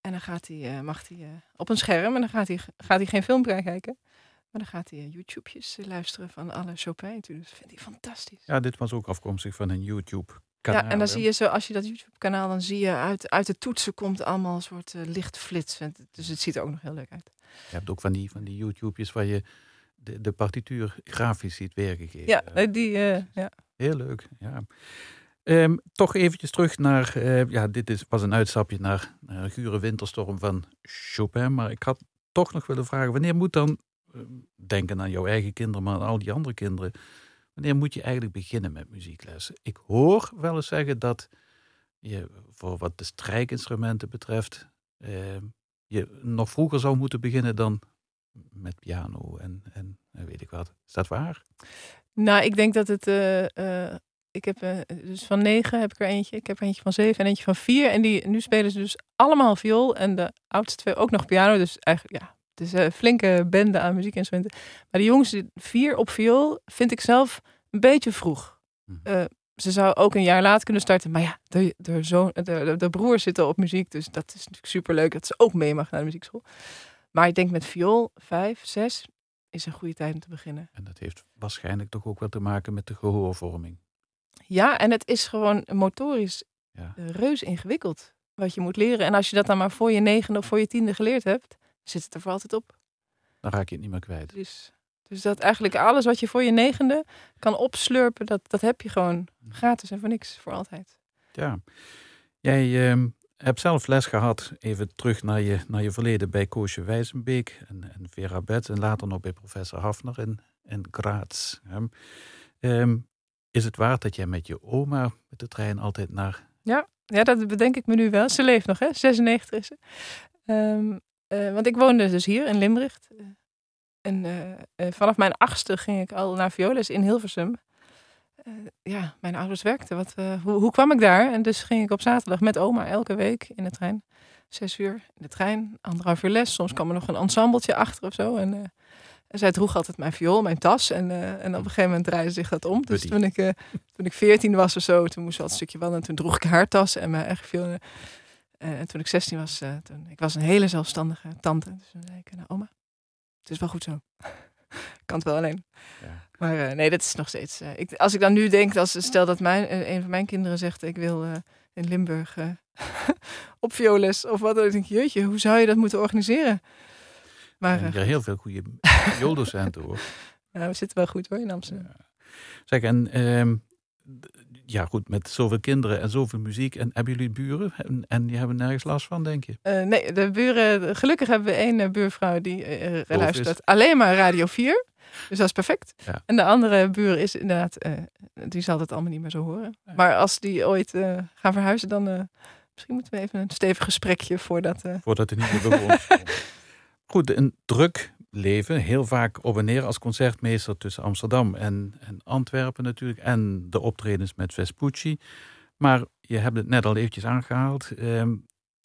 En dan gaat hij, mag hij op een scherm. En dan gaat hij, gaat hij geen film kijken. Maar dan gaat hij eh, YouTube's luisteren van alle Chopin. natuurlijk. Dat vindt hij fantastisch. Ja, dit was ook afkomstig van een YouTube-kanaal. Ja, en dan zie je zo, als je dat YouTube-kanaal, dan zie je uit, uit de toetsen komt allemaal een soort eh, lichtflits. Dus het ziet er ook nog heel leuk uit. Je hebt ook van die, van die YouTube's waar je de, de partituur grafisch ziet weergegeven. Ja, die, eh, ja. Heel leuk, ja. Ehm, toch eventjes terug naar, eh, ja, dit is, was een uitstapje naar, naar een gure winterstorm van Chopin. Maar ik had toch nog willen vragen, wanneer moet dan, eh, denken aan jouw eigen kinderen, maar aan al die andere kinderen, wanneer moet je eigenlijk beginnen met muzieklessen? Ik hoor wel eens zeggen dat je, voor wat de strijkinstrumenten betreft, ehm, je nog vroeger zou moeten beginnen dan met piano en, en, weet ik wat. Is dat waar? Nou, ik denk dat het. eh, eh, ik heb eh, dus van negen heb ik er eentje. Ik heb er eentje van zeven en eentje van vier. En die, nu spelen ze dus allemaal viool. En de oudste twee ook nog piano. Dus eigenlijk, ja, het is een flinke bende aan muziekinstrumenten. Maar de jongste vier op viool vind ik zelf een beetje vroeg. Hm. Eh, ze zou ook een jaar later kunnen starten. Maar ja, de, de, zoon, de, de, de broer zit al op muziek. Dus dat is natuurlijk superleuk dat ze ook mee mag naar de muziekschool. Maar ik denk met viool, vijf, zes, is een goede tijd om te beginnen. En dat heeft waarschijnlijk toch ook wat te maken met de gehoorvorming. Ja, en het is gewoon motorisch Ja. eh, reus ingewikkeld wat je moet leren. En als je dat dan maar voor je negende of voor je tiende geleerd hebt, zit het er voor altijd op. Dan raak je het niet meer kwijt. Dus, dus dat eigenlijk alles wat je voor je negende kan opslurpen, dat, dat heb je gewoon gratis en voor niks, voor altijd. Ja. Jij ehm, hebt zelf les gehad, even terug naar je, naar je verleden bij Koosje Wijzenbeek en, en Vera Betts en later nog bij professor Hafner in, in Graz. Ehm, is het waard dat jij met je oma met de trein altijd naar... Ja, dat bedenk ik me nu wel. Ze leeft nog, hè? 96 is ze. Ehm, eh, want ik woonde dus hier in Limburg. En eh, eh, vanaf mijn achtste ging ik al naar violes in Hilversum. Eh, ja, mijn ouders werkten. Wat, eh, hoe, hoe kwam ik daar? En dus ging ik op zaterdag met oma elke week in de trein. Zes uur in de trein, anderhalf uur les. Soms kwam er nog een ensembletje achter of zo. En, eh, en zij droeg altijd mijn viool, mijn tas. En, eh, en op een gegeven moment draaide zich dat om. Dus toen ik, eh, toen ik veertien was of zo, toen moest ze al een stukje wandelen. En toen droeg ik haar tas en mijn eigen viool. Eh, en toen ik 16 was, eh, toen, ik was een hele zelfstandige tante. Dus toen zei ik, nou oma, het is wel goed zo. kan het wel alleen. Ja. Maar eh, nee, dat is nog steeds. ik, als ik dan nu denk, als, stel dat mijn, een van mijn kinderen zegt: Ik wil in Limburg op violes of wat, dan denk ik: Jeetje, hoe zou je dat moeten organiseren? Maar er heel veel goede violdocenten hoor. nou, we zitten wel goed hoor in Amsterdam. Ja. Zeg, en ehm, ja goed, met zoveel kinderen en zoveel muziek. En hebben jullie buren? En, en die hebben nergens last van, denk je? Eh, nee, de buren, gelukkig hebben we één eh, buurvrouw die is. luistert alleen maar Radio 4. Dus dat is perfect. Ja. En de andere buur is inderdaad, die zal het allemaal niet meer zo horen. Ja. Maar als die ooit gaan verhuizen, dan misschien moeten we even een stevig gesprekje voordat. Voordat het niet meer bewoond. Goed, een druk leven. Heel vaak op en neer als concertmeester tussen Amsterdam en, en Antwerpen natuurlijk. En de optredens met Vespucci. Maar je hebt het net al eventjes aangehaald. ehm,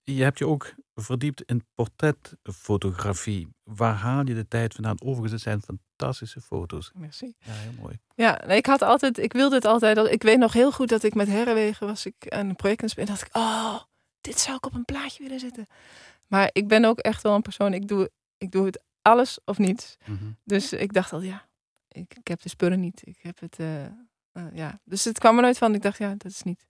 je hebt je ook verdiept in portretfotografie. Waar haal je de tijd vandaan? Overigens, het zijn fantastische foto's. merci. Ja, heel mooi. Ja, nee, ik had altijd, ik wilde het altijd. al- Ik weet nog heel goed dat ik met Herrewegen was ik aan een project. En dacht ik, oh, dit zou ik op een plaatje willen zetten. Maar ik ben ook echt wel een persoon, ik doe, ik doe het alles of niets. Mhm. Dus ik dacht al, ja, ik, ik heb de spullen niet. Ik heb het, eh, eh, ja. Dus het kwam er nooit van. Ik dacht, ja, dat is niet,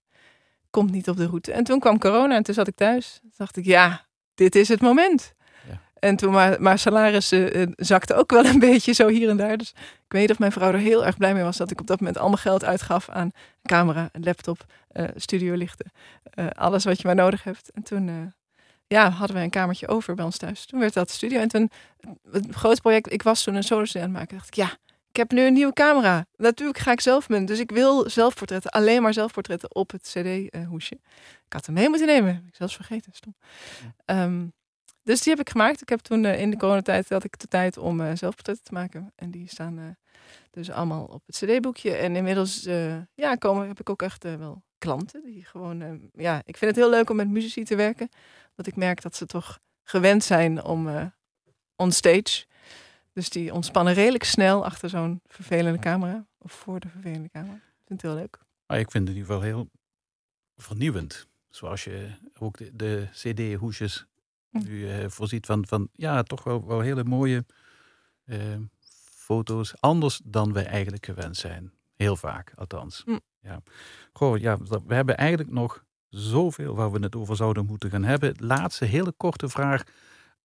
komt niet op de route. En toen kwam corona en toen zat ik thuis. Toen dacht ik, ja, dit is het moment. Ja. En toen, maar, maar salaris eh, zakte ook wel een beetje zo hier en daar. Dus ik weet of mijn vrouw er heel erg blij mee was dat ik op dat moment al mijn geld uitgaf aan camera, laptop, eh studiolichten, alles wat je maar nodig hebt. En toen, ja, hadden we een kamertje over bij ons thuis. Toen werd dat studio. En toen, het grootste project, ik was toen een solo aan het maken. dacht ik, ja, ik heb nu een nieuwe camera. Natuurlijk ga ik zelf mijn. Dus ik wil zelfportretten, alleen maar zelfportretten op het CD-hoesje. ik had hem mee moeten nemen. Heb ik zelfs vergeten, stom. Ehm, dus die heb ik gemaakt. Ik heb toen eh, in de coronatijd had ik de tijd om eh, zelfportretten te maken. En die staan eh, Dus allemaal op het cd-boekje. En inmiddels eh, ja, komen, heb ik ook echt eh, wel klanten. Die gewoon, eh, ja, ik vind het heel leuk om met muzici te werken. Dat ik merk dat ze toch gewend zijn om eh on stage. Dus die ontspannen redelijk snel achter zo'n vervelende camera. Of voor de vervelende camera. Ik vind het heel leuk. Maar ik vind het in ieder geval heel vernieuwend. Zoals je ook de, de CD-hoesjes Hm. nu voorziet van, van ja, toch wel, wel hele mooie foto's. Anders dan wij eigenlijk gewend zijn. Heel vaak, althans. Hm. Ja. Goh, ja, we hebben eigenlijk nog zoveel waar we het over zouden moeten gaan hebben. Laatste hele korte vraag.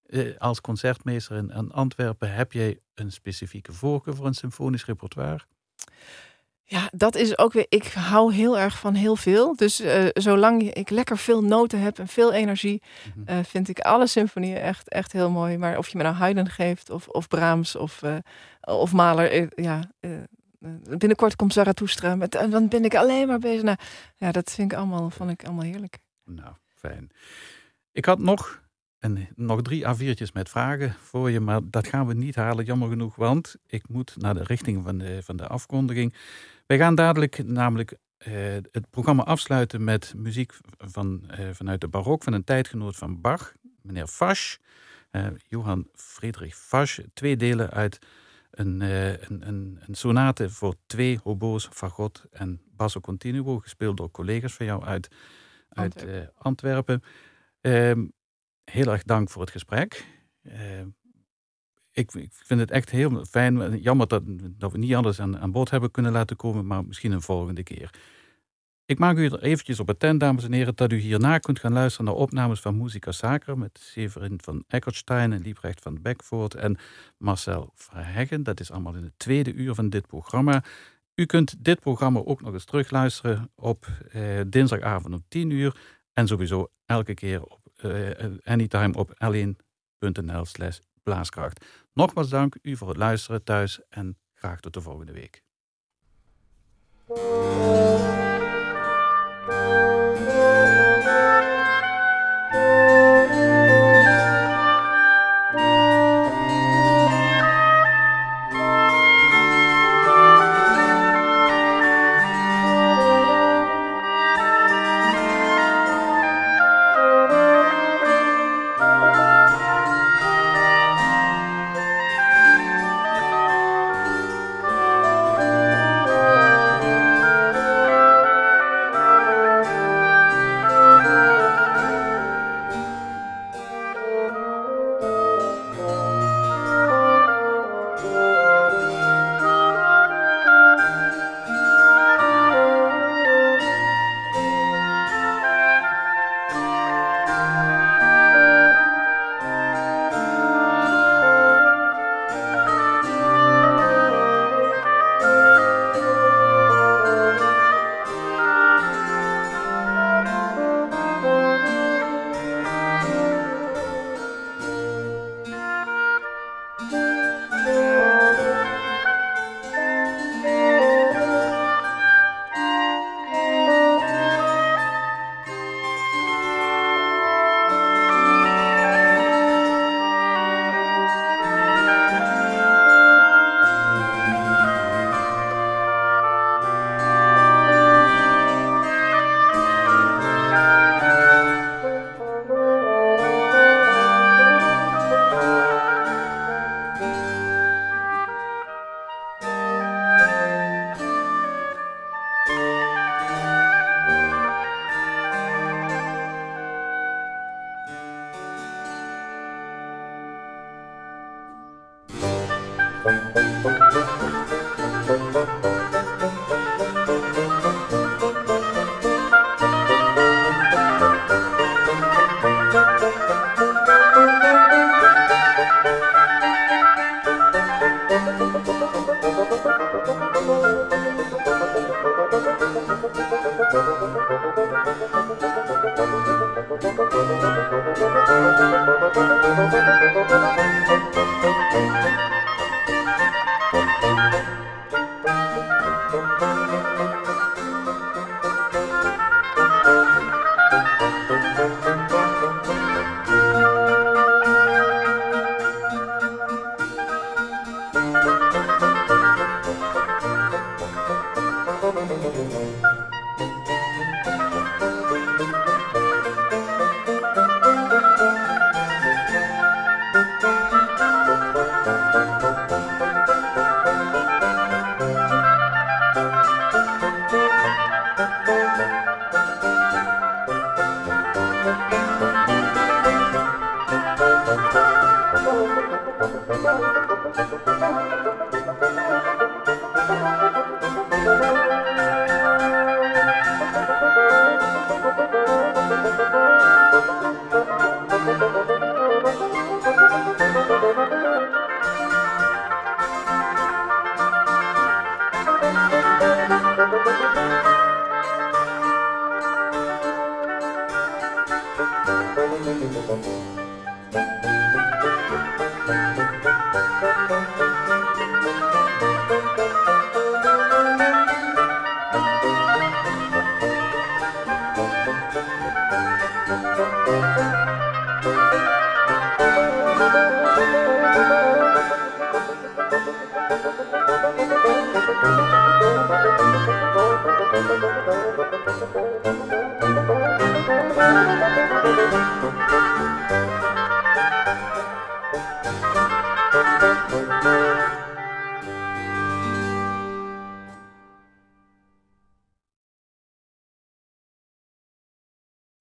Eh, als concertmeester in, in Antwerpen, heb jij een specifieke voorkeur voor een symfonisch repertoire? Ja, dat is ook weer. Ik hou heel erg van heel veel. Dus eh, zolang ik lekker veel noten heb en veel energie, Mhm. eh, vind ik alle symfonieën echt, echt heel mooi. Maar of je me nou Haydn geeft, of, of Brahms, of, eh, of Mahler. ja, binnenkort komt Zarathustra. Met, en dan ben ik alleen maar bezig. Nou, ja, dat vind ik allemaal, vond ik allemaal heerlijk. Nou, fijn. Ik had nog, en nog drie A4'tjes met vragen voor je, maar dat gaan we niet halen, jammer genoeg, want ik moet naar de richting van de, van de afkondiging. Wij gaan dadelijk namelijk eh, het programma afsluiten met muziek van, eh, vanuit de barok van een tijdgenoot van Bach, meneer Fasch, eh, Johann Friedrich Fasch. Twee delen uit een, eh, een, een, een sonate voor twee hobo's, fagot en basso continuo, gespeeld door collega's van jou uit, uit Antwerpen. eh, Antwerpen. Heel erg dank voor het gesprek. Ehm, ik, ik vind het echt heel fijn. Jammer dat, dat we niet anders aan, aan hebben kunnen laten komen, maar misschien een volgende keer. Ik maak u er eventjes op attent, dames en heren, dat u hierna kunt gaan luisteren naar opnames van Musica Sacra met Severin van Eckertstein en Liebrecht van Beckvoort en Marcel Verheggen. Dat is allemaal in het tweede uur van dit programma. U kunt dit programma ook nog eens terugluisteren op eh, dinsdagavond om 10 uur en sowieso elke keer op eh, anytime op l1.nl slash blaaskracht. Nogmaals dank u voor het luisteren thuis en graag tot de volgende week.